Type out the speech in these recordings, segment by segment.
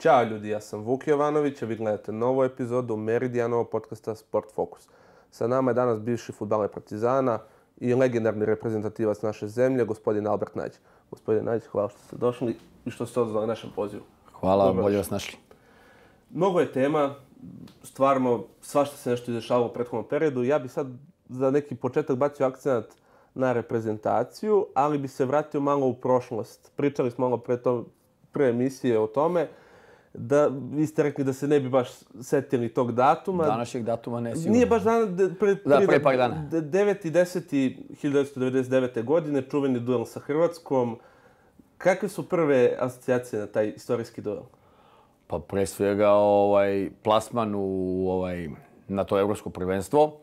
Ćao ljudi, ja sam Vuk Jovanović, a vi gledate novu epizodu Meridianovog podcasta Sport Focus. Sa nama je danas bivši futbaler Partizana i legendarni reprezentativac naše zemlje, gospodin Albert Nađ. Gospodin Nađ, hvala što ste došli i što ste odzvali našem pozivu. Hvala, Dobro bolje vas našli. Mnogo je tema, stvarno svašta se nešto izdešavalo u prethodnom periodu. Ja bih sad za neki početak bacio akcent na reprezentaciju, ali bi se vratio malo u prošlost. Pričali smo malo pre, to, pre emisije o tome da vi ste rekli da se ne bi baš setili tog datuma. Današnjeg datuma ne sigurno. Nije baš dan, de, pre, da, pre par dana. 9. i 10. 1999. godine, čuveni duel sa Hrvatskom. Kakve su prve asocijacije na taj istorijski duel? Pa pre svega ovaj, plasman u, ovaj, na to evropsko prvenstvo.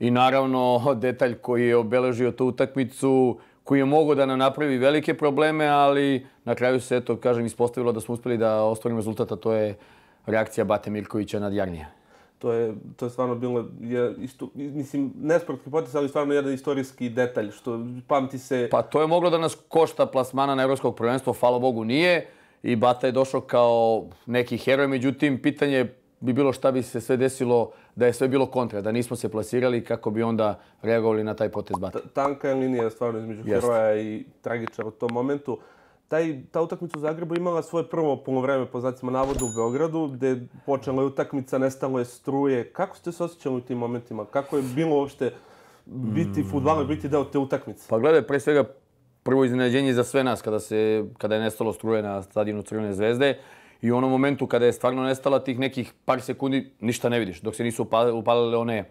I naravno detalj koji je obeležio tu utakmicu, koji je mogao da nam napravi velike probleme, ali na kraju se, eto, kažem, ispostavilo da smo uspeli da ostvarimo rezultata, to je reakcija Bate Mirkovića nad Jarnija. To je, to je stvarno bilo, je, isto, mislim, nesportski potes, ali stvarno jedan istorijski detalj, što pamti se... Pa to je moglo da nas košta plasmana na Evropskog prvenstva, hvala Bogu nije. I Bata je došao kao neki heroj, međutim, pitanje bi bilo šta bi se sve desilo da je sve bilo kontra, da nismo se plasirali kako bi onda reagovali na taj potez Bata. Tanka je linija stvarno između Jest. heroja i tragičara u tom momentu. Taj, ta utakmica u Zagrebu imala svoje prvo polovreme po znacima navoda u Beogradu, gde počela je utakmica, nestalo je struje. Kako ste se osjećali u tim momentima? Kako je bilo uopšte biti mm. futbaler, biti deo te utakmice? Pa gledaj, pre svega prvo iznenađenje za sve nas kada, se, kada je nestalo struje na stadionu Crvene zvezde. I u onom momentu kada je stvarno nestala tih nekih par sekundi, ništa ne vidiš, dok se nisu upalile one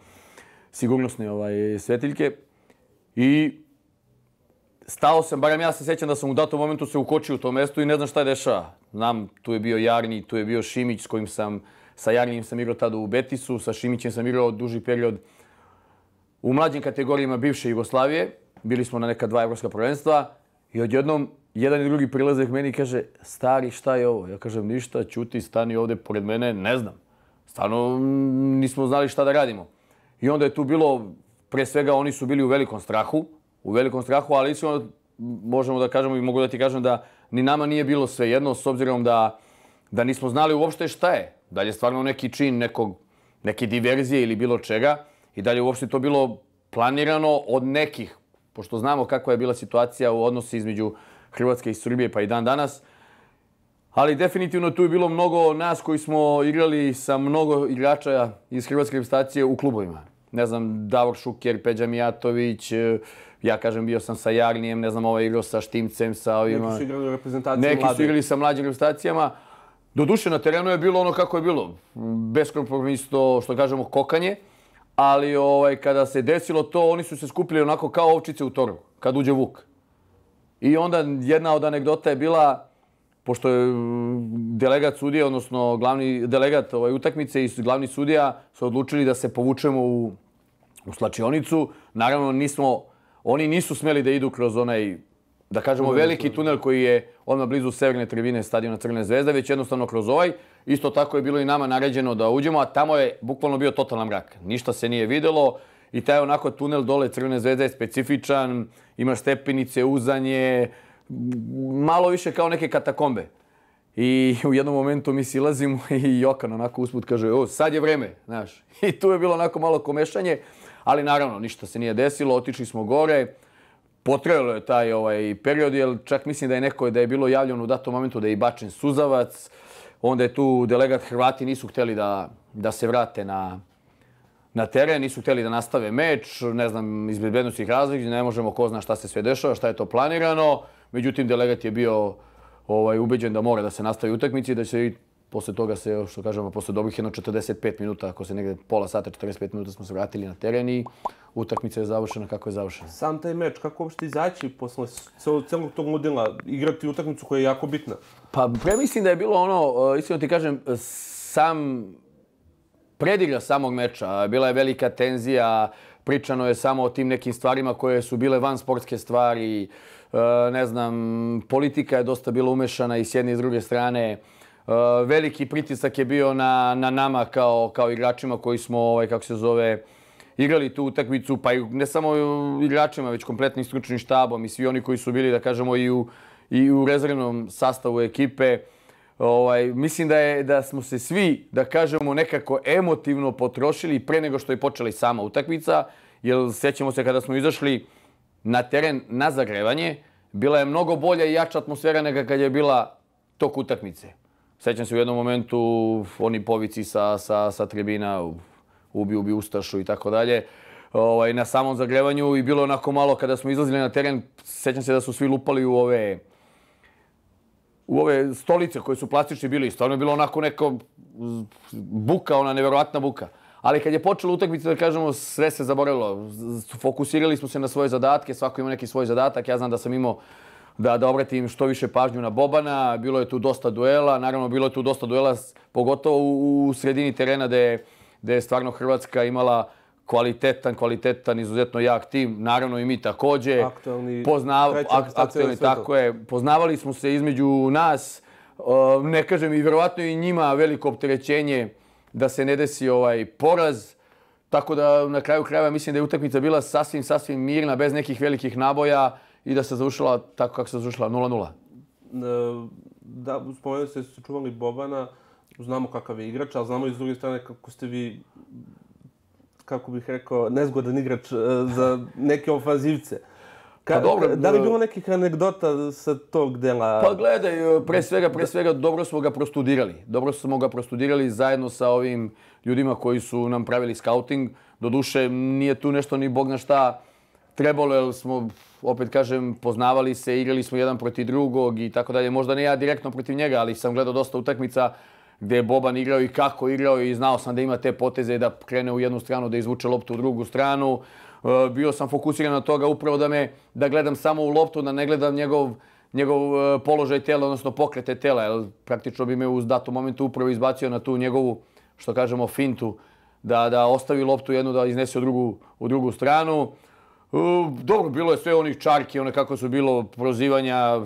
sigurnosne ovaj, svetiljke. I stao sam, barem ja se sjećam da sam u datom momentu se ukočio u to mesto i ne znam šta je dešava. Znam, tu je bio Jarni, tu je bio Šimić s kojim sam, sa Jarnijem sam igrao tada u Betisu, sa Šimićem sam igrao duži period u mlađim kategorijama bivše Jugoslavije. Bili smo na neka dva evropska prvenstva i odjednom jedan i drugi prilaze k meni i kaže, stari, šta je ovo? Ja kažem, ništa, čuti, stani ovde pored mene, ne znam. Stvarno mm, nismo znali šta da radimo. I onda je tu bilo, pre svega, oni su bili u velikom strahu, u velikom strahu, ali iskreno možemo da kažemo i mogu da ti kažem da ni nama nije bilo sve jedno, s obzirom da, da nismo znali uopšte šta je. Da li je stvarno neki čin nekog, neke diverzije ili bilo čega i da li je uopšte to bilo planirano od nekih, pošto znamo kakva je bila situacija u odnosi između Hrvatske i Srbije pa i dan danas. Ali definitivno tu je bilo mnogo nas koji smo igrali sa mnogo igrača iz Hrvatske reprezentacije u klubovima. Ne znam, Davor Šuker, Peđa Mijatović, e, ja kažem bio sam sa Jarnijem, ne znam, ovaj igrao sa Štimcem, sa ovima. Neki su igrali u reprezentaciji Neki su igrali sa mlađim reprezentacijama. Do duše na terenu je bilo ono kako je bilo. Beskompromisno, što kažemo, kokanje. Ali ovaj, kada se desilo to, oni su se skupili onako kao ovčice u toru, kad uđe Vuk. I onda jedna od anegdota je bila, pošto je mm, delegat sudije, odnosno glavni delegat ovaj, utakmice i glavni sudija su odlučili da se povučemo u, u slačionicu. Naravno, nismo, oni nisu smeli da idu kroz onaj, da kažemo, veliki tunel koji je odmah blizu severne tribine stadiona Crne zvezde, već jednostavno kroz ovaj. Isto tako je bilo i nama naređeno da uđemo, a tamo je bukvalno bio totalan mrak. Ništa se nije videlo. I taj onako tunel dole Crvene zvezde je specifičan, ima stepenice, uzanje, malo više kao neke katakombe. I u jednom momentu mi silazimo i Jokan onako usput kaže, o, sad je vreme, znaš. I tu je bilo onako malo komešanje, ali naravno, ništa se nije desilo, otišli smo gore. potrajalo je taj ovaj period, jer čak mislim da je neko da je bilo javljeno u datom momentu da je i bačen suzavac. Onda je tu delegat Hrvati nisu hteli da, da se vrate na, na teren, nisu htjeli da nastave meč, ne znam, iz bezbednostnih razlika, ne možemo ko zna šta se sve dešava, šta je to planirano. Međutim, delegat je bio ovaj, ubeđen da mora da se nastavi utakmici i da će i posle toga se, što kažemo, posle dobrih jedno 45 minuta, ako se negde pola sata, 45 minuta smo se vratili na teren i utakmica je završena kako je završena. Sam taj meč, kako uopšte izaći posle celog tog modela, igrati utakmicu koja je jako bitna? Pa, premislim da je bilo ono, iskreno ti kažem, sam predigra samog meča. Bila je velika tenzija, pričano je samo o tim nekim stvarima koje su bile van sportske stvari. E, ne znam, politika je dosta bila umešana i s jedne i s druge strane. E, veliki pritisak je bio na, na nama kao, kao igračima koji smo, ovaj, kako se zove, igrali tu utakmicu, pa i ne samo igračima, već kompletnim stručnim štabom i svi oni koji su bili, da kažemo, i u, i u rezervnom sastavu ekipe. Ovaj, mislim da, je, da smo se svi, da kažemo, nekako emotivno potrošili pre nego što je počela i sama utakmica. Jer sećamo se kada smo izašli na teren na zagrevanje, bila je mnogo bolja i jača atmosfera nego kad je bila tok utakmice. Sećam se u jednom momentu oni povici sa, sa, sa tribina, ubi, ubi Ustašu i tako dalje. Ovaj, na samom zagrevanju i bilo onako malo kada smo izlazili na teren, sećam se da su svi lupali u ove u ove stolice koje su plastične bili. Stvarno je bilo onako neko buka, ona nevjerovatna buka. Ali kad je počela utakmica, da kažemo, sve se zaboravilo. Fokusirali smo se na svoje zadatke, svako ima neki svoj zadatak. Ja znam da sam imao da, da obratim što više pažnju na Bobana. Bilo je tu dosta duela, naravno bilo je tu dosta duela, pogotovo u, u sredini terena gde, gde je stvarno Hrvatska imala kvalitetan, kvalitetan, izuzetno jak tim. Naravno i mi takođe. Aktualni, Poznav, ak, aktualni tako je. Poznavali smo se između nas. Ne kažem i vjerovatno i njima veliko opterećenje da se ne desi ovaj poraz. Tako da na kraju krajeva mislim da je utakmica bila sasvim, sasvim mirna, bez nekih velikih naboja i da se završila tako kako se završila 0-0. E, da, spomenuo ste se čuvali Bobana, znamo kakav je igrač, ali znamo i s druge strane kako ste vi kako bih rekao, nezgodan igrač e, za neke ofanzivce. Ka, pa dobro, da li je bilo nekih anegdota sa tog dela? Pa gledaj, e, pre svega, pre svega dobro smo ga prostudirali. Dobro smo ga prostudirali zajedno sa ovim ljudima koji su nam pravili scouting. Doduše, nije tu nešto ni bog na šta trebalo, jer smo, opet kažem, poznavali se, igrali smo jedan protiv drugog i tako dalje. Možda ne ja direktno protiv njega, ali sam gledao dosta utakmica gdje je Boban igrao i kako igrao i znao sam da ima te poteze da krene u jednu stranu, da izvuče loptu u drugu stranu. E, bio sam fokusiran na toga upravo da me da gledam samo u loptu, da ne gledam njegov njegov e, položaj tela, odnosno pokrete tela, jer praktično bi me u datom momentu upravo izbacio na tu njegovu, što kažemo, fintu, da, da ostavi loptu jednu, da iznese u drugu, u drugu stranu. E, dobro, bilo je sve onih čarki, one kako su bilo prozivanja,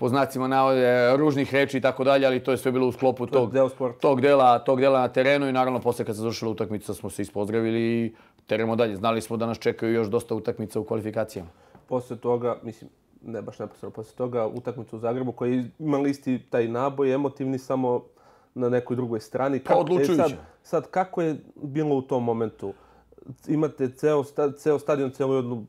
po znacima navode, ružnih reči i tako dalje, ali to je sve bilo u sklopu tog, tog, dela, tog dela na terenu i naravno posle kad se završila utakmica smo se ispozdravili i teremo dalje. Znali smo da nas čekaju još dosta utakmica u kvalifikacijama. Posle toga, mislim, ne baš neposredno, posle toga utakmicu u Zagrebu koji ima listi taj naboj emotivni samo na nekoj drugoj strani. Pa odlučujuće. E sad, sad, kako je bilo u tom momentu? Imate ceo, ceo stadion, celu jednu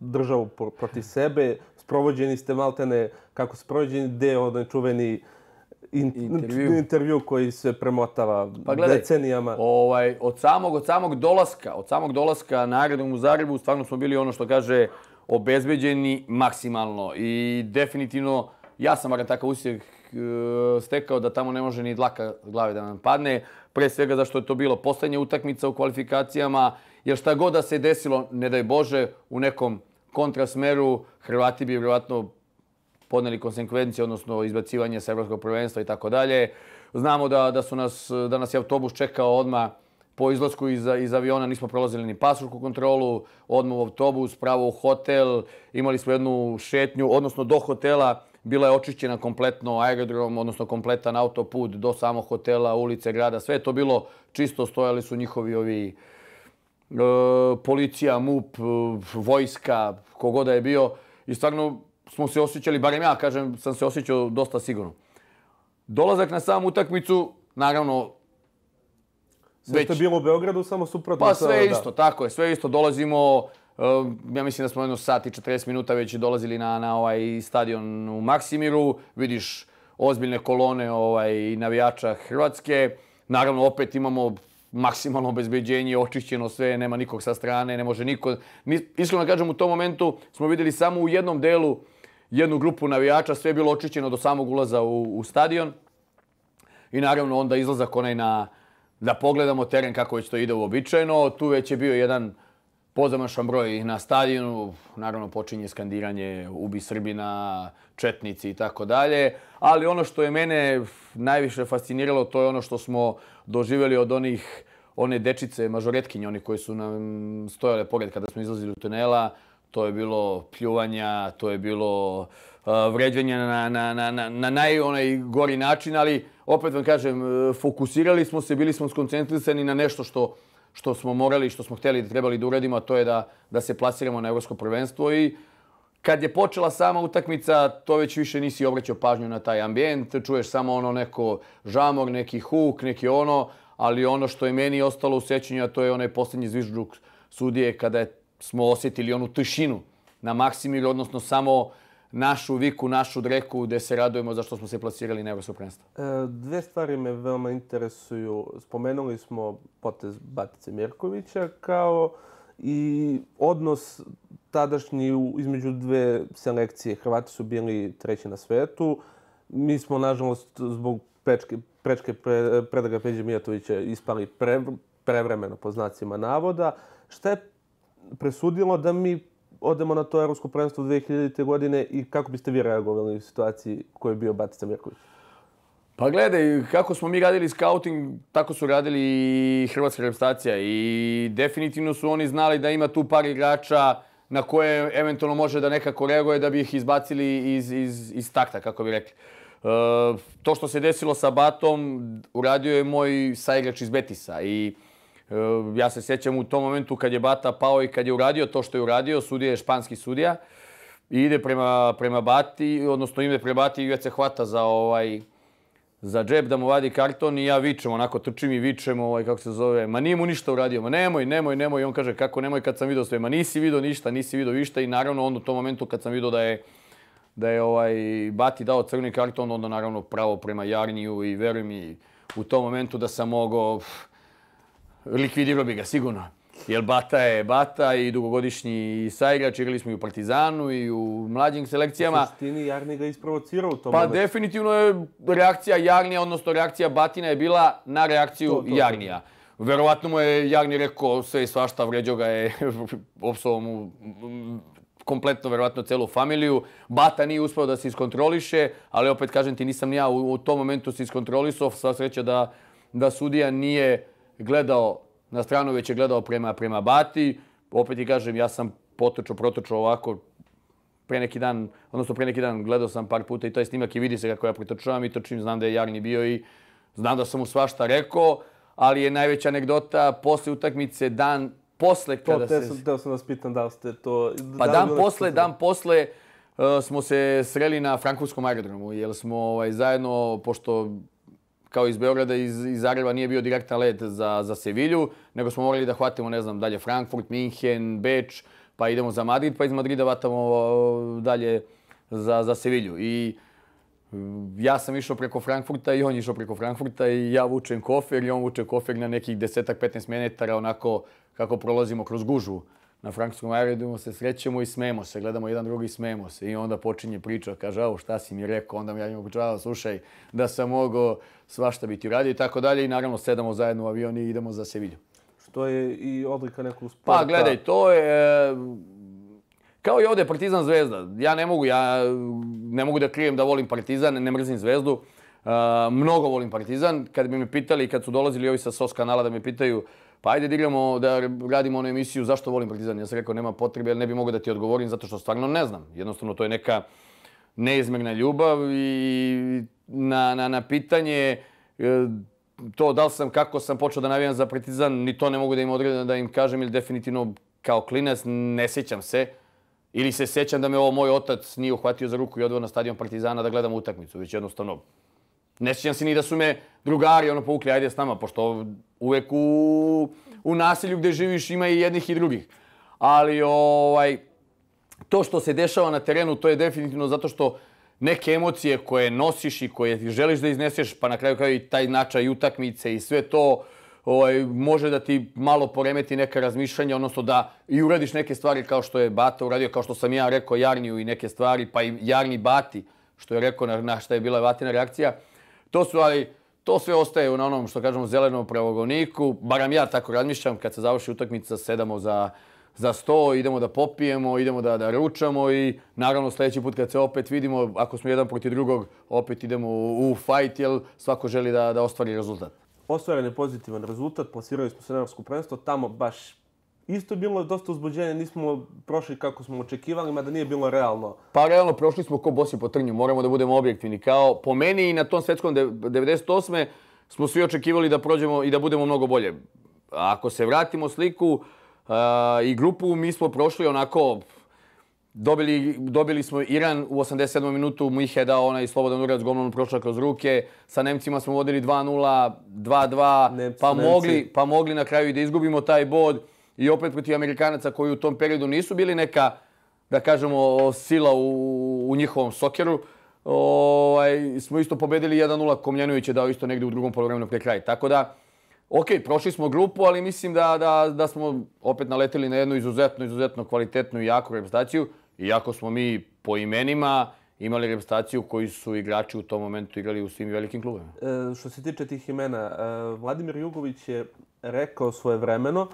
državu protiv sebe, sprovođeni ste maltene, kako sprovođeni deo, onaj čuveni in, intervju. intervju koji se premotava pa gledaj, decenijama. Ovaj, od, samog, od samog dolaska, od samog dolaska na aerodrom u Zagrebu, stvarno smo bili ono što kaže obezbeđeni maksimalno i definitivno ja sam bar takav usjeh stekao da tamo ne može ni dlaka glave da nam padne. Pre svega zašto je to bilo poslednja utakmica u kvalifikacijama, jer šta god da se desilo, ne daj Bože, u nekom kontrasmeru, Hrvati bi vjerojatno podneli konsekvencije, odnosno izbacivanje sa Evropskog prvenstva i tako dalje. Znamo da, da, su nas, da nas je autobus čekao odmah po izlasku iz, iz aviona, nismo prolazili ni pasošku kontrolu, odmah u autobus, pravo u hotel, imali smo jednu šetnju, odnosno do hotela, bila je očišćena kompletno aerodrom, odnosno kompletan autoput do samog hotela, ulice, grada, sve je to bilo čisto, stojali su njihovi ovi policija, MUP, e, vojska, kogoda je bio. I stvarno smo se osjećali, barem ja kažem, sam se osjećao dosta sigurno. Dolazak na samu utakmicu, naravno, Sve već... bilo u Beogradu, samo suprotno. Pa sve isto, tako je, sve isto. Dolazimo, ja mislim da smo jedno sat i 40 minuta već dolazili na, na ovaj stadion u Maksimiru. Vidiš ozbiljne kolone ovaj, navijača Hrvatske. Naravno, opet imamo maksimalno obezbeđenje, očišćeno sve, nema nikog sa strane, ne može niko... Iskreno kažem, u tom momentu smo videli samo u jednom delu jednu grupu navijača, sve je bilo očišćeno do samog ulaza u, u stadion. I naravno onda izlazak onaj na, da pogledamo teren kako već to ide uobičajeno. Tu već je bio jedan pozamašan broj na stadionu, naravno počinje skandiranje ubi Srbina, Četnici i tako dalje. Ali ono što je mene najviše fasciniralo, to je ono što smo doživjeli od onih one dečice, mažoretkinje, oni koji su nam stojale pored kada smo izlazili u tunela. To je bilo pljuvanja, to je bilo uh, vređanje na, na, na, na, na naj onaj gori način, ali opet vam kažem, e, fokusirali smo se, bili smo skoncentrisani na nešto što što smo morali, što smo htjeli da trebali da uradimo, a to je da, da se plasiramo na evropsko prvenstvo i kad je počela sama utakmica, to već više nisi obraćao pažnju na taj ambijent, čuješ samo ono neko žamor, neki huk, neki ono, ali ono što je meni ostalo u sećanju, a to je onaj posljednji zvižduk sudije kada je, smo osjetili onu tišinu na Maksimiru, odnosno samo našu viku, našu dreku gde se radujemo zašto smo se plasirali na Evropsko prvenstvo. E, dve stvari me veoma interesuju. Spomenuli smo potez Batice Mirkovića kao i odnos tadašnji između dve selekcije. Hrvati su bili treći na svetu. Mi smo, nažalost, zbog prečke, prečke pre, predaga Peđe Mijatovića ispali pre, prevremeno po znacima navoda. Šta je presudilo da mi odemo na to Evropsko prvenstvo 2000. godine i kako biste vi reagovali u situaciji koju je bio Batica Mirković? Pa gledaj, kako smo mi radili scouting, tako su radili i Hrvatska reprezentacija i definitivno su oni znali da ima tu par igrača na koje eventualno može da nekako reaguje da bi ih izbacili iz, iz, iz takta, kako bi rekli. E, to što se desilo sa Batom, uradio je moj saigrač iz Betisa i e, ja se sjećam u tom momentu kad je Bata pao i kad je uradio to što je uradio, sudija je španski sudija, i ide prema, prema Bati, odnosno ide prema Bati i već se hvata za ovaj, za džep da mu vadi karton i ja vičem, onako trčim i vičem, ovaj, kako se zove, ma nije mu ništa uradio, ma nemoj, nemoj, nemoj. I on kaže, kako nemoj kad sam vidio sve, ma nisi vidio ništa, nisi vidio ništa. I naravno, onda u tom momentu kad sam vidio da je, da je ovaj, Bati dao crni karton, onda naravno pravo prema Jarniju i veruj mi u tom momentu da sam mogao, likvidirao bi ga sigurno. Jer Bata je Bata i dugogodišnji saigrač, igrali smo i u Partizanu i u mlađim selekcijama. U suštini Jarni ga isprovocirao u tom Pa definitivno je reakcija Jarnija, odnosno reakcija Batina je bila na reakciju To, to. Jarnija. Verovatno mu je Jarni rekao sve i svašta, vređao ga je, opsovao mu mm, kompletno, verovatno, celu familiju. Bata nije uspeo da se iskontroliše, ali opet kažem ti, nisam ni ja u, u tom momentu se iskontrolisao. Sva sreća da, da sudija nije gledao na stranu, već je gledao prema, prema Bati. Opet ti kažem, ja sam potočao, protočao ovako, pre neki dan, odnosno pre neki dan gledao sam par puta i taj snimak i vidi se kako ja pritočavam i točim, znam da je Jarni bio i znam da sam mu svašta rekao, ali je najveća anegdota posle utakmice dan posle To, kada te se... sam, teo sam vas pitan da ste to... Pa da dan posle, dan posle uh, smo se sreli na Frankfurskom aerodromu, jer smo ovaj, zajedno, pošto kao iz Beograda, iz, iz Zagreba nije bio direktan let za, za Sevilju, nego smo morali da hvatimo, ne znam, dalje Frankfurt, Minhen, Beč, pa idemo za Madrid, pa iz Madrida vatamo dalje za, za Sevilju. I mm, ja sam išao preko Frankfurta i on je išao preko Frankfurta i ja vučem kofer i on vuče kofer na nekih desetak, 15 metara, onako kako prolazimo kroz gužvu na frankfurtskom aerodromu, se srećemo i smemo se, gledamo jedan drugi i smemo se. I onda počinje priča, kaže, ovo šta si mi rekao, onda mi ja njemu pričao, slušaj, da sam mogao svašta biti uradio i tako dalje. I naravno sedamo zajedno u avion i idemo za Sevilju. Što je i odlika nekog sporta. Pa gledaj, to je e, kao i ovdje Partizan Zvezda. Ja ne mogu, ja ne mogu da krijem da volim Partizan, ne mrzim Zvezdu. E, mnogo volim Partizan. Kad bi me pitali, kad su dolazili ovi sa SOS kanala da me pitaju pa ajde da igramo, da radimo onu emisiju zašto volim Partizan. Ja sam rekao nema potrebe, jer ne bi mogao da ti odgovorim zato što stvarno ne znam. Jednostavno to je neka neizmjerna ljubav i na, na, na pitanje e, to da li sam, kako sam počeo da navijam za Partizan, ni to ne mogu da im odredim, da im kažem, ili definitivno kao klinac ne sjećam se. Ili se sjećam da me ovo moj otac nije uhvatio za ruku i odveo na stadion Partizana da gledam utakmicu, već jednostavno ne sjećam se ni da su me drugari ono povukli, ajde s nama, pošto uvek u, u naselju gdje živiš ima i jednih i drugih. Ali ovaj, to što se dešava na terenu, to je definitivno zato što neke emocije koje nosiš i koje ti želiš da izneseš, pa na kraju kao i taj načaj utakmice i sve to, ovaj, može da ti malo poremeti neka razmišljanja, odnosno da i uradiš neke stvari kao što je Bata uradio, kao što sam ja rekao Jarniju i neke stvari, pa i Jarni Bati, što je rekao na, na šta je bila Vatina reakcija. To su, ali to sve ostaje na onom što kažemo zelenom pravogovniku. Baram ja tako razmišljam kad se završi utakmica, sedamo za, za sto, idemo da popijemo, idemo da, da ručamo i naravno sljedeći put kad se opet vidimo, ako smo jedan protiv drugog, opet idemo u, u fight, jer svako želi da, da ostvari rezultat. Ostvaren je pozitivan rezultat, plasirali smo se na Evropsko prvenstvo, tamo baš isto je bilo dosta uzbuđenja, nismo prošli kako smo očekivali, mada nije bilo realno. Pa realno prošli smo ko bosi po trnju, moramo da budemo objektivni. Kao po meni i na tom svetskom de- 98. smo svi očekivali da prođemo i da budemo mnogo bolje. Ako se vratimo sliku uh, i grupu, mi smo prošli onako Dobili, dobili smo Iran u 87. minutu, Mihe dao onaj slobodan urac golmanom prošla kroz ruke. Sa Nemcima smo vodili 2-0, 2-2, Nemci, pa, mogli, pa mogli na kraju i da izgubimo taj bod. I opet protiv Amerikanaca koji u tom periodu nisu bili neka, da kažemo, sila u, u njihovom sokeru. Ovaj, smo isto pobedili 1-0, Komljanović je dao isto negdje u drugom polovremenu pre kraj. Tako da, ok, prošli smo grupu, ali mislim da, da, da smo opet naleteli na jednu izuzetno, izuzetno kvalitetnu i jaku reprezentaciju. Iako smo mi po imenima imali reprezentaciju koji su igrači u tom momentu igrali u svim velikim klubima. E, što se tiče tih imena, e, Vladimir Jugović je rekao svoje vremeno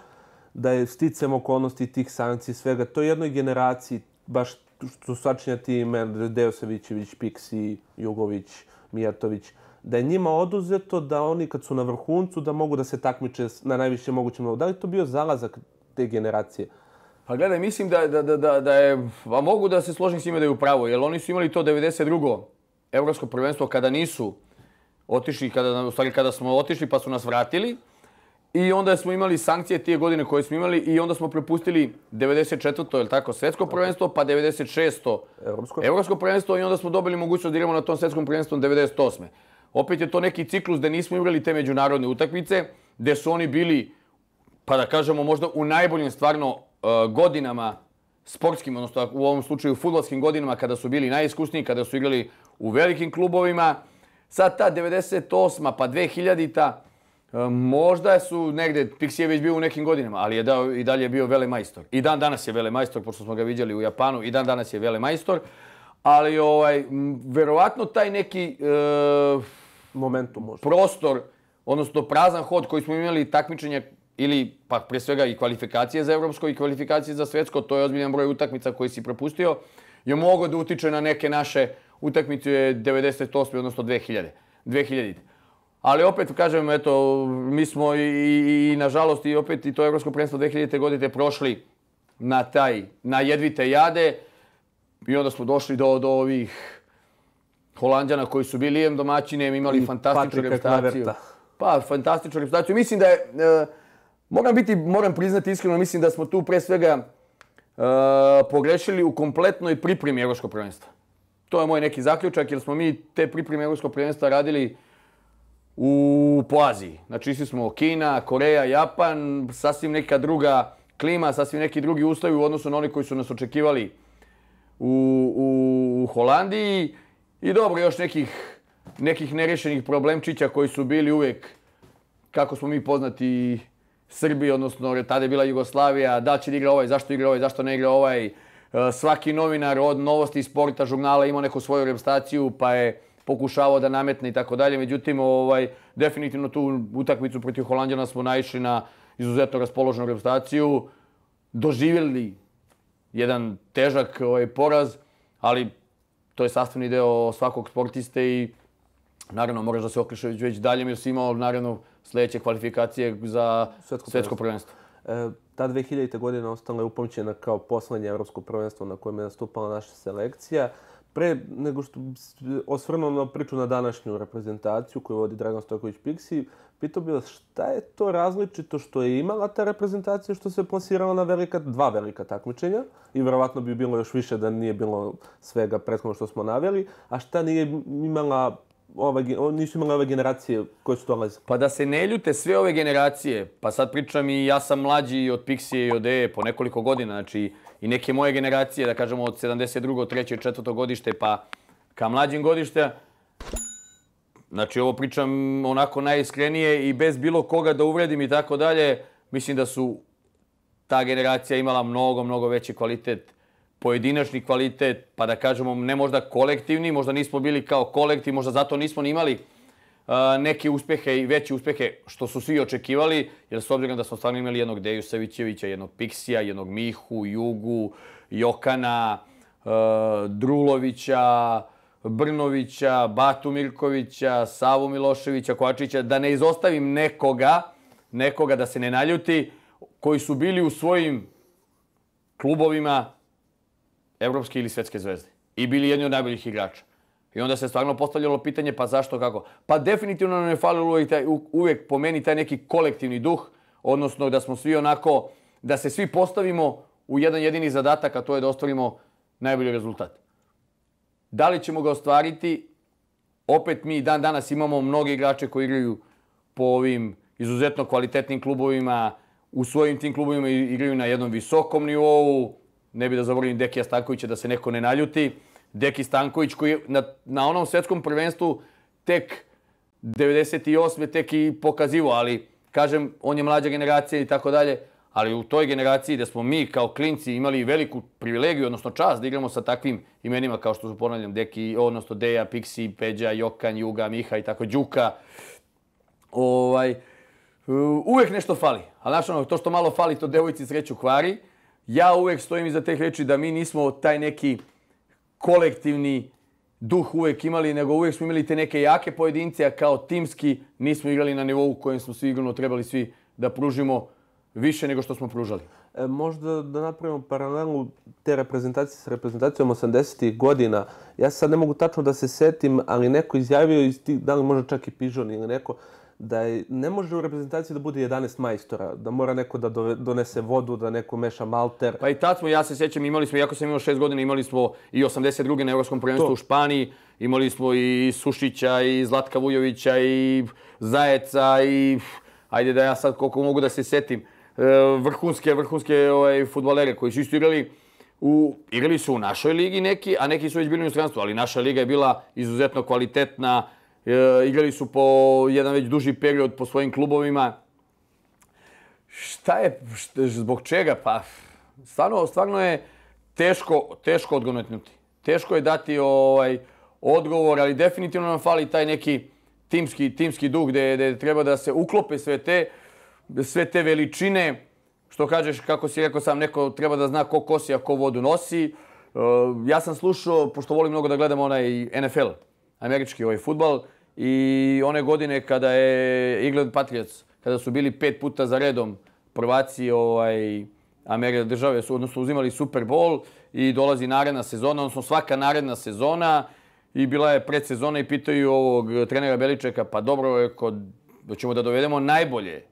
da je sticam okolnosti tih sankcij svega, to je jednoj generaciji, baš što sačinja ti imena, Deo Savićević, Piksi, Jugović, Mijatović, da je njima oduzeto da oni kad su na vrhuncu da mogu da se takmiče na najviše mogućem nivou. Da li to bio zalazak te generacije? Pa gledaj, mislim da, da, da, da, da je, a mogu da se složim s njima da je upravo, jer oni su imali to 92. Evropsko prvenstvo kada nisu otišli, kada, u stvari kada smo otišli pa su nas vratili. I onda smo imali sankcije tije godine koje smo imali i onda smo prepustili 94. je tako, svetsko prvenstvo, pa 96. Evropsko? Evropsko prvenstvo i onda smo dobili mogućnost da igramo na tom svetskom prvenstvu 98. Opet je to neki ciklus da nismo igrali te međunarodne utakmice, gde su oni bili, pa da kažemo možda u najboljim stvarno uh, godinama sportskim, odnosno u ovom slučaju futbolskim godinama kada su bili najiskusniji, kada su igrali u velikim klubovima. Sad ta 98. pa 2000-ta, E, Možda su negde, Pixijević bio u nekim godinama, ali je dao, i dalje bio velemajstor. I dan danas je velemajstor, pošto smo ga vidjeli u Japanu, i dan danas je velemajstor. Ali ovaj, verovatno taj neki e, Momentum možda. prostor, odnosno prazan hod koji smo imali takmičenje ili pa pre svega i kvalifikacije za evropsko i kvalifikacije za svetsko, to je ozbiljan broj utakmica koji si propustio, je mogao da utiče na neke naše utakmice 98. odnosno 2000. 2000. Ali opet kažem, eto, mi smo i, i, i nažalost i opet i to Evropsko prvenstvo 2000. godine prošli na taj, na jedvite jade i onda smo došli do, do ovih Holandjana koji su bili em domaćini, em imali I fantastičnu. Kluiverta. Pa, fantastičnu reprezentaciju. Mislim da je, e, moram biti, moram priznati iskreno, mislim da smo tu pre svega e, pogrešili u kompletnoj pripremi Evropskog prvenstva. To je moj neki zaključak, jer smo mi te pripreme Evropskog prvenstva radili u po Aziji. Znači, išli smo Kina, Koreja, Japan, sasvim neka druga klima, sasvim neki drugi uslovi u odnosu na oni koji su nas očekivali u, u, u Holandiji. I dobro, još nekih, nekih nerešenih problemčića koji su bili uvijek, kako smo mi poznati, Srbi, odnosno tada je bila Jugoslavija, da li će da igra ovaj, zašto igra ovaj, zašto ne igra ovaj. E, svaki novinar od novosti sporta, žurnala imao neku svoju reprezentaciju, pa je pokušavao da nametne i tako dalje. Međutim, ovaj, definitivno tu utakmicu protiv Holandjana smo naišli na izuzetno raspoloženu reprezentaciju. Doživjeli jedan težak ovaj, poraz, ali to je sastavni deo svakog sportiste i naravno moraš da se okrećeš već dalje, jer si imao naravno sljedeće kvalifikacije za Svetsko svetsko, prvenstvo. E, ta 2000. godina ostala je upamćena kao poslednje evropsko prvenstvo na kojem je nastupala naša selekcija. Pre nego što osvrnuo na priču na današnju reprezentaciju koju vodi Dragan Stojković Pixi, pitao bih vas šta je to različito što je imala ta reprezentacija što se plasirala na velika, dva velika takmičenja i verovatno bi bilo još više da nije bilo svega prethodno što smo naveli, a šta nije imala ova, nisu imale ove generacije koje su dolaze. Pa da se ne ljute sve ove generacije, pa sad pričam i ja sam mlađi od Pixije i od E po nekoliko godina, znači i neke moje generacije, da kažemo od 72. 3. 4. godište pa ka mlađim godišta, Znači, ovo pričam onako najiskrenije i bez bilo koga da uvredim i tako dalje. Mislim da su ta generacija imala mnogo, mnogo veći kvalitet, pojedinačni kvalitet, pa da kažemo ne možda kolektivni, možda nismo bili kao kolektiv, možda zato nismo ni imali neke uspehe i veće uspehe što su svi očekivali, jer s obzirom da smo stvarno imali jednog Deju Savićevića, jednog Piksija, jednog Mihu, Jugu, Jokana, e, Drulovića, Brnovića, Batu Mirkovića, Savu Miloševića, Kovačića, da ne izostavim nekoga, nekoga da se ne naljuti, koji su bili u svojim klubovima evropske ili svetske zvezde. I bili jedni od najboljih igrača. I onda se stvarno postavljalo pitanje pa zašto, kako. Pa definitivno nam je falilo uvijek, taj, uvijek po meni taj neki kolektivni duh, odnosno da smo svi onako, da se svi postavimo u jedan jedini zadatak, a to je da ostvarimo najbolji rezultat. Da li ćemo ga ostvariti? Opet mi dan danas imamo mnoge igrače koji igraju po ovim izuzetno kvalitetnim klubovima, u svojim tim klubovima igraju na jednom visokom nivou. Ne bi da zaboravim Dekija Stankovića da se neko ne naljuti. Deki Stanković koji na, na onom svetskom prvenstvu tek 98. tek i pokazivo, ali kažem, on je mlađa generacija i tako dalje, ali u toj generaciji da smo mi kao klinci imali veliku privilegiju, odnosno čast da igramo sa takvim imenima kao što su ponavljam Deki, odnosno Deja, Pixi, Peđa, Jokan, Juga, Miha i tako, Đuka. Ovaj, uh, uvek nešto fali, ali znaš ono, to što malo fali, to devojci sreću kvari. Ja uvek stojim iza teh reči da mi nismo taj neki kolektivni duh uvek imali, nego uvek smo imali te neke jake pojedince, a kao timski nismo igrali na nivou u kojem smo svi igrano trebali svi da pružimo više nego što smo pružali. E, možda da napravimo paralelu te reprezentacije sa reprezentacijom 80-ih godina. Ja sad ne mogu tačno da se setim, ali neko izjavio, iz tih, da li možda čak i Pižon ili neko, da je, ne može u reprezentaciji da bude 11 majstora, da mora neko da donese vodu, da neko meša malter. Pa i tad smo, ja se sjećam, imali smo, iako sam imao 6 godina, imali smo i 82. na Evropskom prvenstvu u Španiji, imali smo i Sušića, i Zlatka Vujovića, i Zajeca, i ajde da ja sad koliko mogu da se setim, e, vrhunske, vrhunske ovaj, futbalere koji su isto igrali u, igrali su u našoj ligi neki, a neki su već bili u inostranstvu, ali naša liga je bila izuzetno kvalitetna, E, igrali su po jedan već duži period po svojim klubovima. Šta je, šta, zbog čega? Pa, stvarno, stvarno je teško, teško odgonetnuti. Teško je dati ovaj odgovor, ali definitivno nam fali taj neki timski, timski duh gde, gde treba da se uklope sve te, sve te veličine. Što kažeš, kako si rekao sam, neko treba da zna ko kosi, a ko vodu nosi. E, ja sam slušao, pošto volim mnogo da gledam onaj NFL, američki ovaj futbal, I one godine kada je England Patriots, kada su bili pet puta za redom prvaci ovaj, Amerike države, su, odnosno uzimali Super Bowl i dolazi naredna sezona, odnosno svaka naredna sezona i bila je predsezona i pitaju ovog trenera Beličeka, pa dobro da ćemo da dovedemo najbolje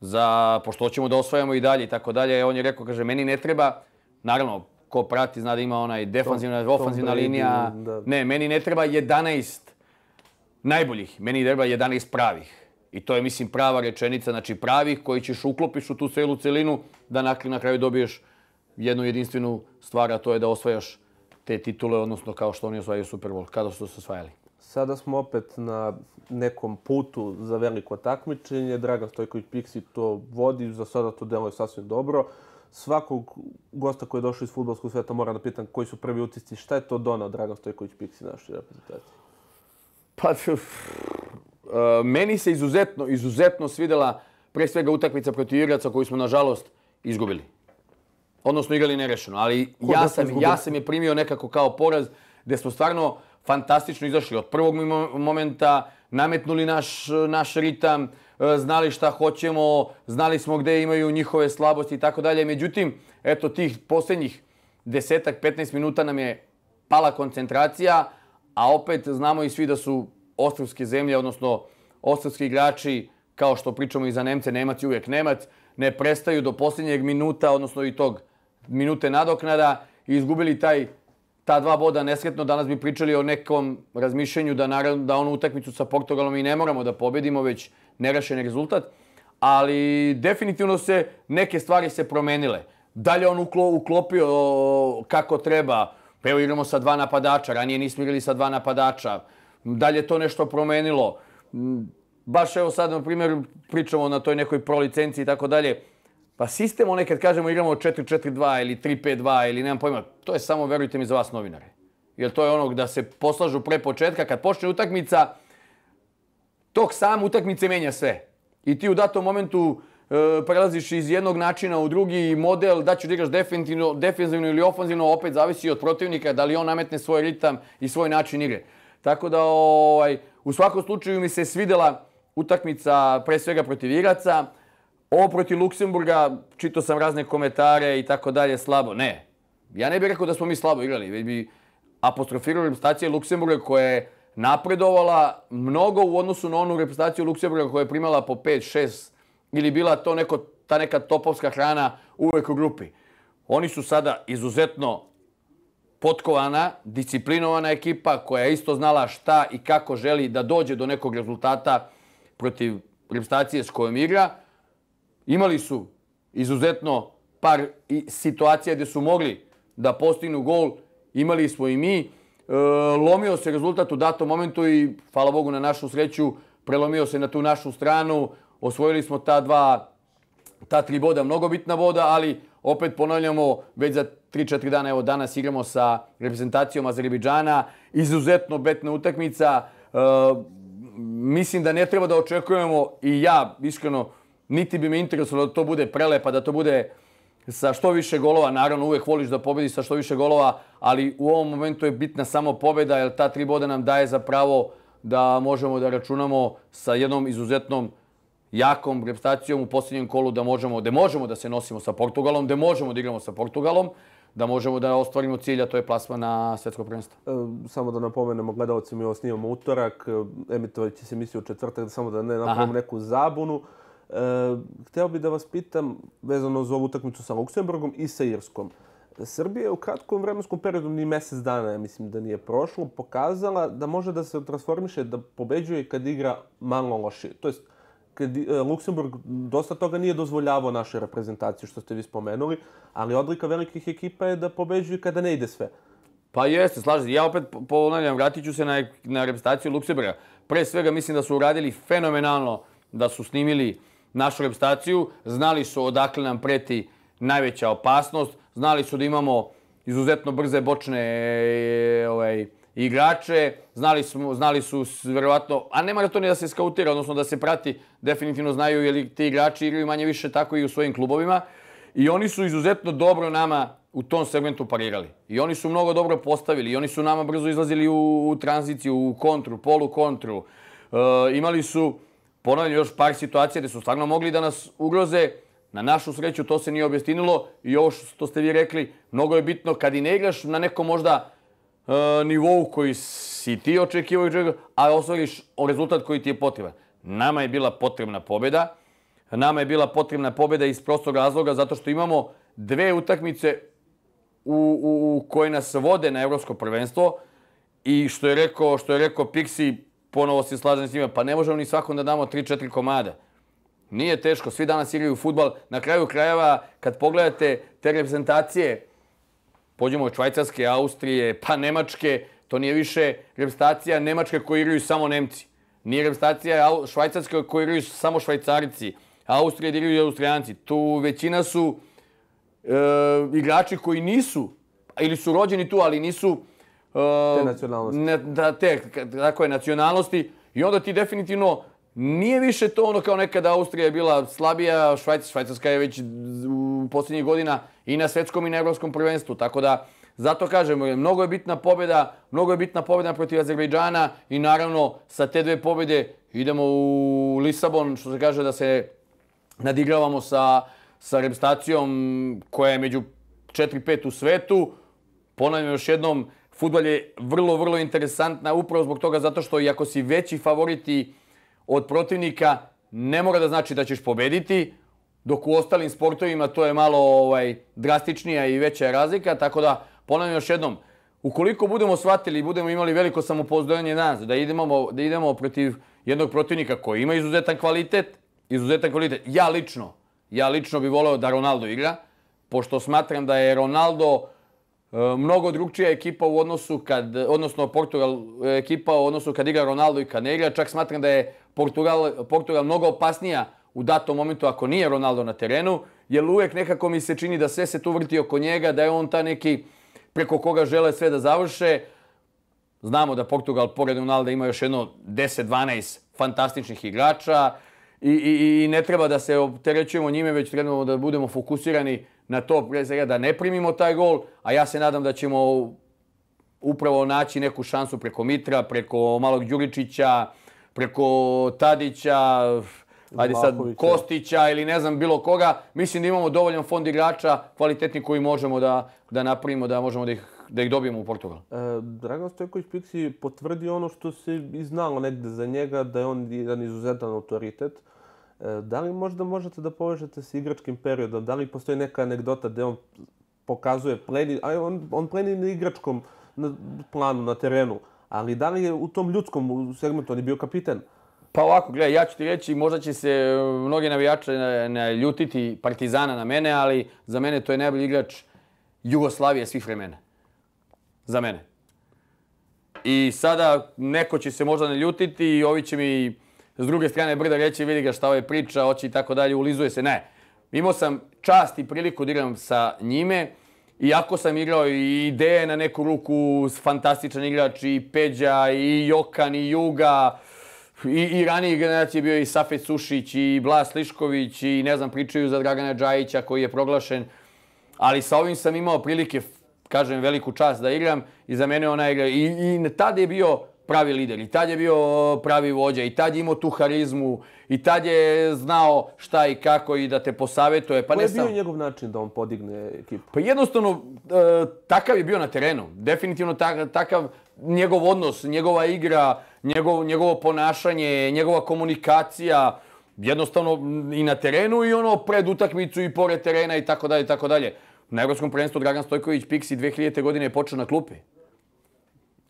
za, pošto hoćemo da osvajamo i dalje i tako dalje. On je rekao, kaže, meni ne treba, naravno, ko prati zna da ima onaj defanzivna, ofanzivna linija. Ne, meni ne treba 11 najboljih. Meni treba 11 pravih. I to je, mislim, prava rečenica, znači pravih koji ćeš uklopiš u tu celu celinu da na, na kraju dobiješ jednu jedinstvenu stvar, a to je da osvajaš te titule, odnosno kao što oni osvajaju Super Bowl, kada su se osvajali. Sada smo opet na nekom putu za veliko takmičenje. Dragan Stojković Pixi to vodi, za sada to delo je sasvim dobro. Svakog gosta koji je došao iz futbolskog sveta mora da pitan koji su prvi utisci, šta je to donao Dragan Stojković Pixi našoj reprezentaciji? Pa, uh, meni se izuzetno, izuzetno svidela pre svega utakmica protiv igraca koju smo, nažalost, izgubili. Odnosno, igrali nerešeno. Ali ja sam, ja sam je primio nekako kao poraz gde smo stvarno fantastično izašli. Od prvog momenta nametnuli naš, naš ritam, e, znali šta hoćemo, znali smo gde imaju njihove slabosti i tako dalje. Međutim, eto, tih posljednjih desetak, 15 minuta nam je pala koncentracija, a opet znamo i svi da su ostrovske zemlje, odnosno ostrovski igrači, kao što pričamo i za Nemce, Nemac i uvijek Nemac, ne prestaju do posljednjeg minuta, odnosno i tog minute nadoknada i izgubili taj ta dva boda nesretno. Danas bi pričali o nekom razmišljenju da, naravno, da onu utakmicu sa Portugalom i ne moramo da pobedimo, već nerašen rezultat. Ali definitivno se neke stvari se promenile. Dalje on uklo, uklopio kako treba, Pa evo igramo sa dva napadača, ranije nismo igrali sa dva napadača. Dalje to nešto promenilo. Mm, baš evo sad, na primjer, pričamo na toj nekoj prolicenciji i tako dalje. Pa sistem, onaj kad kažemo igramo 4-4-2 ili 3-5-2 ili nemam pojma, to je samo, verujte mi, za vas novinare. Jer to je onog da se poslažu pre početka, kad počne utakmica, tok sam utakmice menja sve. I ti u datom momentu E, prelaziš iz jednog načina u drugi model, da ću da igraš defensivno, defensivno ili ofanzivno, opet zavisi od protivnika, da li on nametne svoj ritam i svoj način igre. Tako da, ovaj, u svakom slučaju mi se svidela utakmica pre svega protiv igraca. Ovo protiv Luksemburga, čito sam razne komentare i tako dalje, slabo. Ne, ja ne bih rekao da smo mi slabo igrali, već bi apostrofirao reprezentacije Luksemburga koja je napredovala mnogo u odnosu na onu reprezentaciju Luksemburga koja je primala po 5, 6, ili bila to neko, ta neka topovska hrana uvek u grupi. Oni su sada izuzetno potkovana, disciplinovana ekipa koja je isto znala šta i kako želi da dođe do nekog rezultata protiv reprezentacije s kojom igra. Imali su izuzetno par situacija gdje su mogli da postignu gol. Imali smo i mi. E, lomio se rezultat u datom momentu i, hvala Bogu, na našu sreću, prelomio se na tu našu stranu. Osvojili smo ta dva, ta tri boda, mnogo bitna boda, ali opet ponavljamo, već za 3-4 dana, evo danas igramo sa reprezentacijom Azerbejdžana. Izuzetno betna utakmica. E, mislim da ne treba da očekujemo i ja, iskreno, niti bi me interesovalo da to bude prelepa, da to bude sa što više golova. Naravno, uvek voliš da pobedi sa što više golova, ali u ovom momentu je bitna samo pobeda, jer ta tri boda nam daje za pravo da možemo da računamo sa jednom izuzetnom jakom reprezentacijom u posljednjem kolu da možemo, da možemo da se nosimo sa Portugalom, da možemo da igramo sa Portugalom, da možemo da ostvarimo cilj, a to je plasma na svetsko prvenstvo. E, samo da napomenemo gledalci, mi ovo snimamo utorak, e, emitovat će se emisiju u četvrtak, samo da ne napravimo neku zabunu. E, hteo bih da vas pitam, vezano za ovu utakmicu sa Luksemburgom i sa Irskom. Srbija je u kratkom vremenskom periodu, ni mjesec dana, ja mislim da nije prošlo, pokazala da može da se transformiše, da pobeđuje kad igra malo lošije. To jest, kad e, Luksemburg dosta toga nije dozvoljavao našoj reprezentaciji, što ste vi spomenuli, ali odlika velikih ekipa je da pobeđuju kada ne ide sve. Pa jeste, slažem Ja opet ponavljam, vratit ću se na, na reprezentaciju Luksemburga. Pre svega mislim da su uradili fenomenalno da su snimili našu reprezentaciju. Znali su odakle nam preti najveća opasnost. Znali su da imamo izuzetno brze bočne e, ovaj, igrače, znali su, znali su verovatno, a nema da to ni da se skautira, odnosno da se prati, definitivno znaju je li ti igrači igraju manje više tako i u svojim klubovima. I oni su izuzetno dobro nama u tom segmentu parirali. I oni su mnogo dobro postavili. I oni su nama brzo izlazili u, u tranziciju, u kontru, polu kontru. E, imali su, ponavljam, još par situacija gde su stvarno mogli da nas ugroze. Na našu sreću to se nije objestinilo I ovo što ste vi rekli, mnogo je bitno kad i ne igraš na nekom možda E, nivou koji si ti očekivao, a osvojiš rezultat koji ti je potreban. Nama je bila potrebna pobjeda. Nama je bila potrebna pobjeda iz prostog razloga zato što imamo dve utakmice u, u, u koje nas vode na evropsko prvenstvo i što je rekao, što je rekao Pixi, ponovo se slažem s njima, pa ne možemo ni svakom da damo 3-4 komada. Nije teško, svi danas igraju futbal. Na kraju krajeva, kad pogledate te reprezentacije, pođemo od Švajcarske, Austrije, pa Nemačke, to nije više reprezentacija Nemačke koji igraju samo Nemci. Nije reprezentacija Švajcarske koji igraju samo Švajcarici. Austrije da igraju Austrijanci. Tu većina su e, igrači koji nisu, ili su rođeni tu, ali nisu... E, te nacionalnosti. Ne, da, te, tako je, nacionalnosti. I onda ti definitivno nije više to ono kao nekada Austrija je bila slabija, Švajcarska, Švajcarska je već u posljednjih godina i na svetskom i na evropskom prvenstvu. Tako da, zato kažemo, mnogo je bitna pobjeda, mnogo je bitna pobjeda protiv Azerbejdžana i naravno sa te dve pobjede idemo u Lisabon, što se kaže da se nadigravamo sa, sa reprezentacijom koja je među 4-5 u svetu. Ponavljam još jednom, futbol je vrlo, vrlo interesantna upravo zbog toga zato što iako si veći favoriti od protivnika, ne mora da znači da ćeš pobediti, dok u ostalim sportovima to je malo ovaj drastičnija i veća razlika, tako da ponavljam još jednom, ukoliko budemo shvatili i budemo imali veliko samopouzdanje nas, da idemo, da idemo protiv jednog protivnika koji ima izuzetan kvalitet, izuzetan kvalitet, ja lično, ja lično bih voleo da Ronaldo igra, pošto smatram da je Ronaldo E, mnogo drugčija ekipa u odnosu kad, odnosno Portugal e, ekipa u odnosu kad igra Ronaldo i kad ne igra, čak smatram da je Portugal, Portugal mnogo opasnija u datom momentu ako nije Ronaldo na terenu, jer uvijek nekako mi se čini da sve se tu vrti oko njega, da je on ta neki preko koga žele sve da završe. Znamo da Portugal, pored Ronalda, ima još jedno 10-12 fantastičnih igrača i, i, i ne treba da se opterećujemo njime, već trebamo da budemo fokusirani na to, da ne primimo taj gol, a ja se nadam da ćemo upravo naći neku šansu preko Mitra, preko Malog Đuričića, preko Tadića, ajde sad Kostića ili ne znam bilo koga, mislim da imamo dovoljan fond igrača kvalitetni koji možemo da, da napravimo, da možemo da ih, da ih dobijemo u Portugal. E, Dragan Stojković Pixi potvrdi ono što se i znalo negde za njega, da je on jedan izuzetan autoritet. E, da li možda možete da povežete sa igračkim periodom? Da li postoji neka anegdota gde on pokazuje pleni, a on, on pleni na igračkom na planu, na terenu. Ali da li je u tom ljudskom segmentu, on je bio kapiten? Pa ovako, gledaj, ja ću ti reći, možda će se e, mnogi navijače ljutiti Partizana na mene, ali za mene to je najbolji igrač Jugoslavije svih vremena. Za mene. I sada neko će se možda ne ljutiti i ovi će mi s druge strane brda reći, vidi ga šta ovaj priča, hoće i tako dalje, ulizuje se. Ne, imao sam čast i priliku da igram sa njime. Iako sam igrao i ideje na neku ruku, fantastičan igrač i Peđa, i Jokan, i Juga, i, i ranije generacije bio i Safet Sušić, i Blas Lišković, i ne znam, pričaju za Dragana Džajića koji je proglašen. Ali sa ovim sam imao prilike, kažem, veliku čast da igram i za mene ona igra. I, i tada je bio pravi lider. I tad je bio pravi vođa. I tad je imao tu harizmu. I tad je znao šta i kako i da te posavetuje. Pa Koji je bio sam... njegov način da on podigne ekipu? Pa jednostavno, e, takav je bio na terenu. Definitivno takav njegov odnos, njegova igra, njegov, njegovo ponašanje, njegova komunikacija. Jednostavno i na terenu i ono pred utakmicu i pored terena i tako dalje i tako dalje. Na Evropskom prvenstvu Dragan Stojković Pixi 2000. godine je počeo na klupi.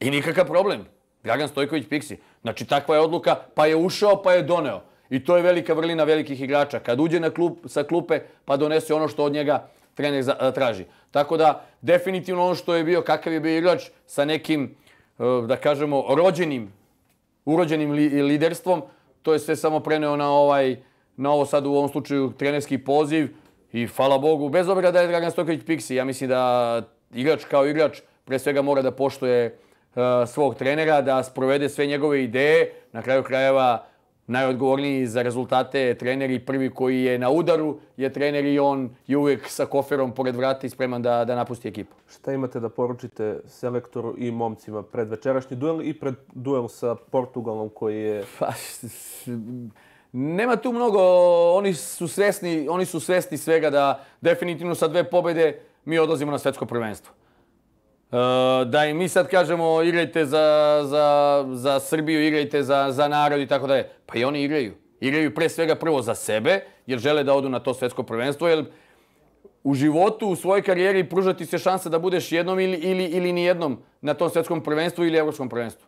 I nikakav problem. Dragan Stojković Pixi. Znači, takva je odluka, pa je ušao, pa je doneo. I to je velika vrlina velikih igrača. Kad uđe na klub, sa klupe, pa donese ono što od njega trener za, a, traži. Tako da, definitivno ono što je bio, kakav je bio igrač sa nekim, e, da kažemo, rođenim, urođenim li, liderstvom, to je sve samo preneo na ovaj, na ovo sad u ovom slučaju trenerski poziv i hvala Bogu, bez obzira da je Dragan Stojković Pixi, ja mislim da igrač kao igrač pre svega mora da poštoje svog trenera, da sprovede sve njegove ideje. Na kraju krajeva najodgovorniji za rezultate trener i prvi koji je na udaru je trener i on je uvijek sa koferom pored vrata i spreman da, da napusti ekipu. Šta imate da poručite selektoru i momcima pred večerašnji duel i pred duel sa Portugalom koji je... Pa, nema tu mnogo, oni su svesni, oni su svesni svega da definitivno sa dve pobjede mi odlazimo na svetsko prvenstvo. E, da i mi sad kažemo igrajte za, za, za Srbiju, igrajte za, za narod i tako dalje. Pa i oni igraju. Igraju pre svega prvo za sebe, jer žele da odu na to svetsko prvenstvo, jer u životu, u svojoj karijeri pružati se šansa da budeš jednom ili, ili, ili nijednom na tom svetskom prvenstvu ili evropskom prvenstvu.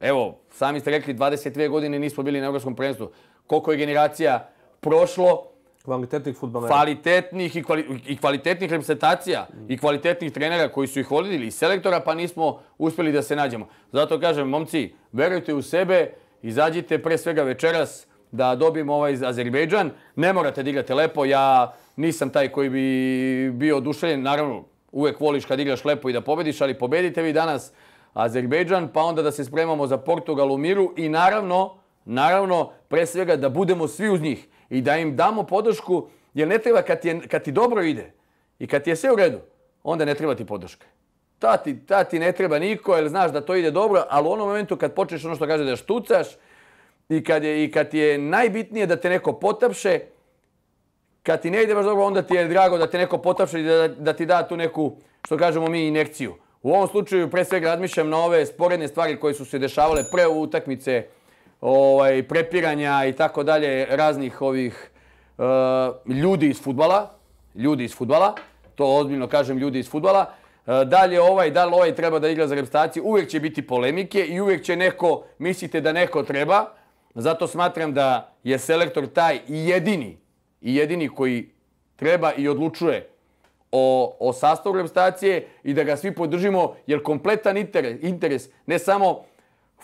Evo, sami ste rekli, 22 godine nismo bili na evropskom prvenstvu. Koliko je generacija prošlo, Kvalitetnih futbalera. Kvalitetnih i, kvali, i kvalitetnih reprezentacija mm. i kvalitetnih trenera koji su ih vodili i selektora, pa nismo uspjeli da se nađemo. Zato kažem, momci, verujte u sebe, izađite pre svega večeras da dobijemo ovaj Azerbejdžan. Ne morate da igrate lepo, ja nisam taj koji bi bio oduševljen. Naravno, uvek voliš kad igraš lepo i da pobediš, ali pobedite vi danas Azerbejdžan, pa onda da se spremamo za Portugal u miru i naravno, naravno, pre svega da budemo svi uz njih i da im damo podršku, jer ne treba kad je, kad ti dobro ide i kad ti je sve u redu, onda ne treba ti podrška. Ta ti, ta ti ne treba niko, jer znaš da to ide dobro, ali u onom momentu kad počneš ono što kaže da štucaš i kad, je, i kad ti je najbitnije da te neko potapše, kad ti ne ide baš dobro, onda ti je drago da te neko potapše i da, da ti da tu neku, što kažemo mi, inekciju. U ovom slučaju pre svega razmišljam na ove sporedne stvari koje su se dešavale pre utakmice, ovaj, prepiranja i tako dalje raznih ovih uh, ljudi iz futbala, ljudi iz futbala, to ozbiljno kažem ljudi iz futbala, eh, dalje ovaj, da li ovaj treba da igra za reprezentaciju, uvijek će biti polemike i uvijek će neko, mislite da neko treba, zato smatram da je selektor taj i jedini, i jedini koji treba i odlučuje o, o sastavu reprezentacije i da ga svi podržimo, jer kompletan interes, interes ne samo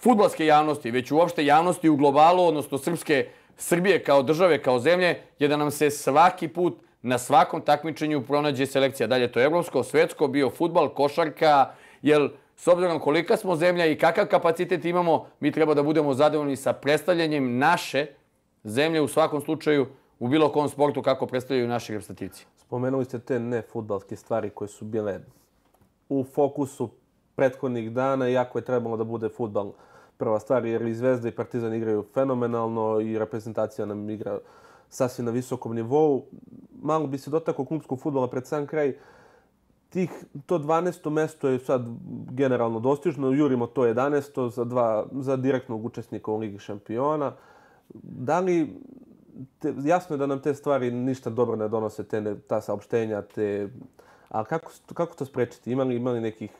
futbalske javnosti, već uopšte javnosti u globalu, odnosno srpske Srbije kao države, kao zemlje, je da nam se svaki put na svakom takmičenju pronađe selekcija. Dalje to je evropsko, svetsko, bio futbal, košarka, jer s obzirom kolika smo zemlja i kakav kapacitet imamo, mi treba da budemo zadovoljni sa predstavljanjem naše zemlje u svakom slučaju u bilo kom sportu kako predstavljaju naši reprezentativci. Spomenuli ste te nefutbalske stvari koje su bile u fokusu prethodnih dana, iako je trebalo da bude futbal prva stvar, jer i Zvezda i Partizan igraju fenomenalno i reprezentacija nam igra sasvim na visokom nivou. Malo bi se dotakao klubskog futbola pred sam kraj. Tih, to 12. mesto je sad generalno dostižno, jurimo to 11. za, dva, za direktnog učesnika u Ligi šampiona. Da li, te, jasno je da nam te stvari ništa dobro ne donose, te, ta saopštenja, te A kako, kako to sprečiti? Ima li, ima li nekih...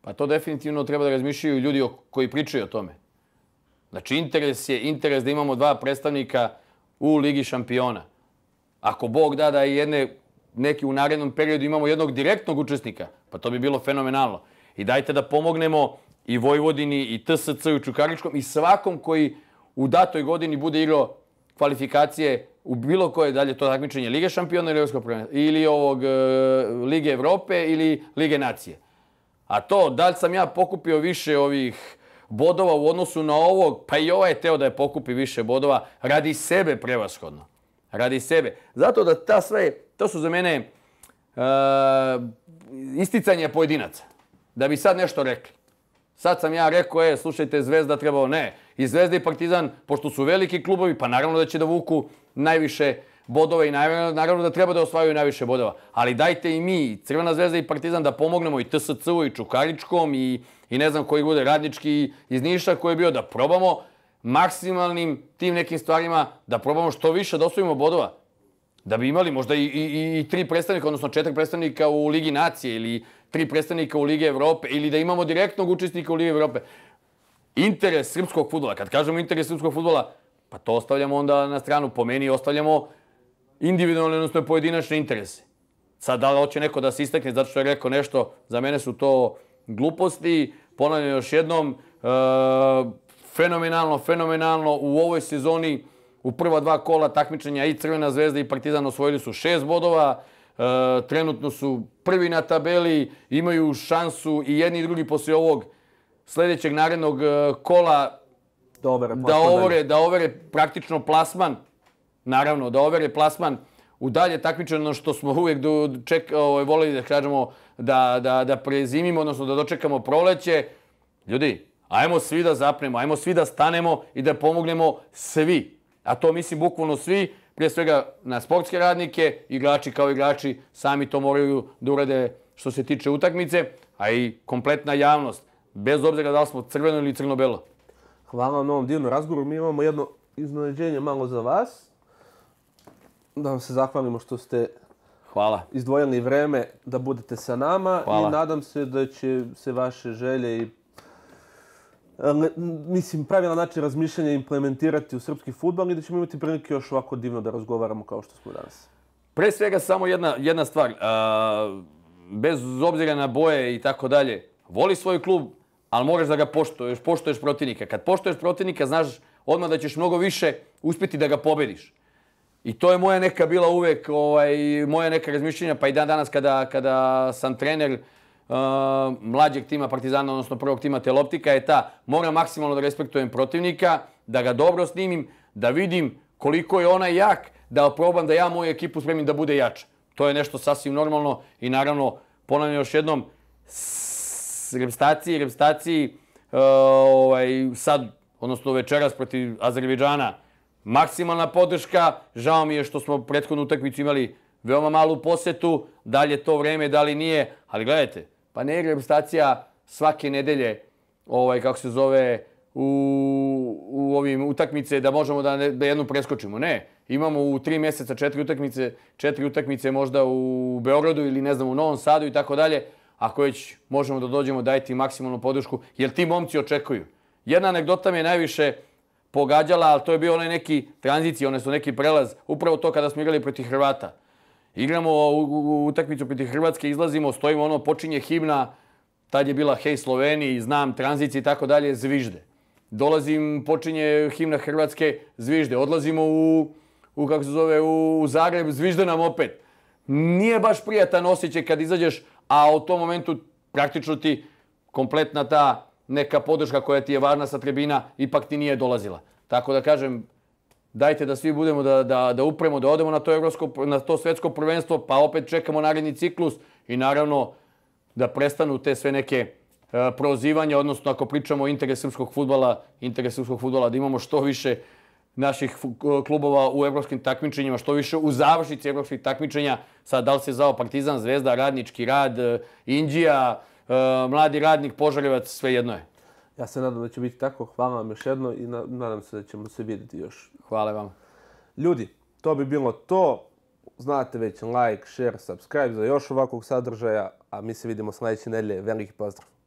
Pa to definitivno treba da razmišljaju ljudi koji pričaju o tome. Znači, interes je interes da imamo dva predstavnika u Ligi šampiona. Ako Bog da da jedne, neki u narednom periodu imamo jednog direktnog učesnika, pa to bi bilo fenomenalno. I dajte da pomognemo i Vojvodini, i TSC, i Čukaričkom, i svakom koji u datoj godini bude igrao kvalifikacije u bilo koje dalje to takmičenje Lige šampiona ili Evropskog ili ovog e, Lige Evrope ili Lige nacije. A to da li sam ja pokupio više ovih bodova u odnosu na ovog, pa i ovaj je teo da je pokupi više bodova radi sebe prevashodno. Radi sebe. Zato da ta sve, to su za mene uh, isticanje pojedinaca. Da bi sad nešto rekli. Sad sam ja rekao, e, slušajte, Zvezda trebao, ne. I Zvezda i Partizan, pošto su veliki klubovi, pa naravno da će da vuku najviše bodova i naravno, naravno da treba da osvajaju najviše bodova. Ali dajte i mi, Crvena zvezda i Partizan, da pomognemo i TSC-u i Čukaričkom i, i ne znam koji bude radnički iz Niša koji je bio da probamo maksimalnim tim nekim stvarima da probamo što više da osvojimo bodova. Da bi imali možda i, i, i, i tri predstavnika, odnosno četiri predstavnika u Ligi nacije ili tri predstavnika u Ligi Evrope ili da imamo direktnog učesnika u Ligi Evrope. Interes srpskog futbola, kad kažemo interes srpskog futbola, pa to ostavljamo onda na stranu. Po meni ostavljamo individualne, odnosno pojedinačne interese. Sad, da li hoće neko da se istakne zato što je rekao nešto, za mene su to gluposti. Ponavljam još jednom, e, fenomenalno, fenomenalno u ovoj sezoni u prva dva kola takmičenja i Crvena zvezda i Partizan osvojili su šest bodova. E, trenutno su prvi na tabeli, imaju šansu i jedni i drugi poslije ovog sljedećeg narednog e, kola Dobre, da overe, da overe praktično plasman naravno, da overe plasman u dalje takmičeno što smo uvijek do, ček, ovaj, volili da kažemo da, da, da prezimimo, odnosno da dočekamo proleće. Ljudi, ajmo svi da zapnemo, ajmo svi da stanemo i da pomognemo svi. A to mislim bukvalno svi, prije svega na sportske radnike, igrači kao igrači, sami to moraju da urade što se tiče utakmice, a i kompletna javnost, bez obzira da li smo crveno ili crno-belo. Hvala na ovom divnom razgovoru. Mi imamo jedno iznenađenje malo za vas da vam se zahvalimo što ste Hvala. izdvojili vreme da budete sa nama Hvala. i nadam se da će se vaše želje i le, mislim, pravilan način razmišljanja implementirati u srpski futbol i da ćemo imati prilike još ovako divno da razgovaramo kao što smo danas. Pre svega samo jedna, jedna stvar. A, bez obzira na boje i tako dalje, voli svoj klub, ali moraš da ga poštuješ, poštuješ protivnika. Kad poštuješ protivnika, znaš odmah da ćeš mnogo više uspjeti da ga pobediš. I to je moja neka bila uvek, ovaj, moja neka razmišljenja, pa i dan danas kada, kada sam trener uh, mlađeg tima Partizana, odnosno prvog tima Teloptika, je ta, moram maksimalno da respektujem protivnika, da ga dobro snimim, da vidim koliko je ona jak, da probam da ja moju ekipu spremim da bude jača. To je nešto sasvim normalno i naravno, ponavljam još jednom, s repstaciji, repstaciji, uh, ovaj, sad, odnosno večeras protiv Azerbejdžana, maksimalna podrška. Žao mi je što smo prethodnu utakmicu imali veoma malu posetu. Da li je to vreme, da li nije. Ali gledajte, pa ne igra stacija svake nedelje, ovaj, kako se zove, u, u ovim utakmice da možemo da, ne, da jednu preskočimo. Ne, imamo u tri mjeseca četiri utakmice, četiri utakmice možda u Beogradu ili ne znam u Novom Sadu i tako dalje. Ako već možemo da dođemo, dajte maksimalnu podršku, jer ti momci očekuju. Jedna anegdota mi je najviše, pogađala, ali to je bio onaj neki tranzicij, one su neki prelaz, upravo to kada smo igrali protiv Hrvata. Igramo u, u, u utakmicu protiv Hrvatske, izlazimo, stojimo, ono, počinje himna, tad je bila Hej Sloveniji, znam, tranzicija i tako dalje, zvižde. Dolazim, počinje himna Hrvatske, zvižde. Odlazimo u, u kako se zove, u Zagreb, zvižde nam opet. Nije baš prijatan osjećaj kad izađeš, a u tom momentu praktično ti kompletna ta neka podrška koja ti je važna sa tribina ipak ti nije dolazila. Tako da kažem, dajte da svi budemo da, da, da upremo, da odemo na to, evropsko, na to svetsko prvenstvo, pa opet čekamo naredni ciklus i naravno da prestanu te sve neke e, prozivanja, odnosno ako pričamo o interes srpskog futbala, interes srpskog futbala, da imamo što više naših e, klubova u evropskim takmičenjima, što više u završnici evropskih takmičenja, sad da li se zao Partizan, Zvezda, Radnički rad, e, Indija, E, mladi radnik, požaljevac, sve jedno je. Ja se nadam da će biti tako. Hvala vam još jedno i nadam se da ćemo se vidjeti još. Hvala vam. Ljudi, to bi bilo to. znate već, like, share, subscribe za još ovakvog sadržaja, a mi se vidimo sljedeće nedelje. Veliki pozdrav!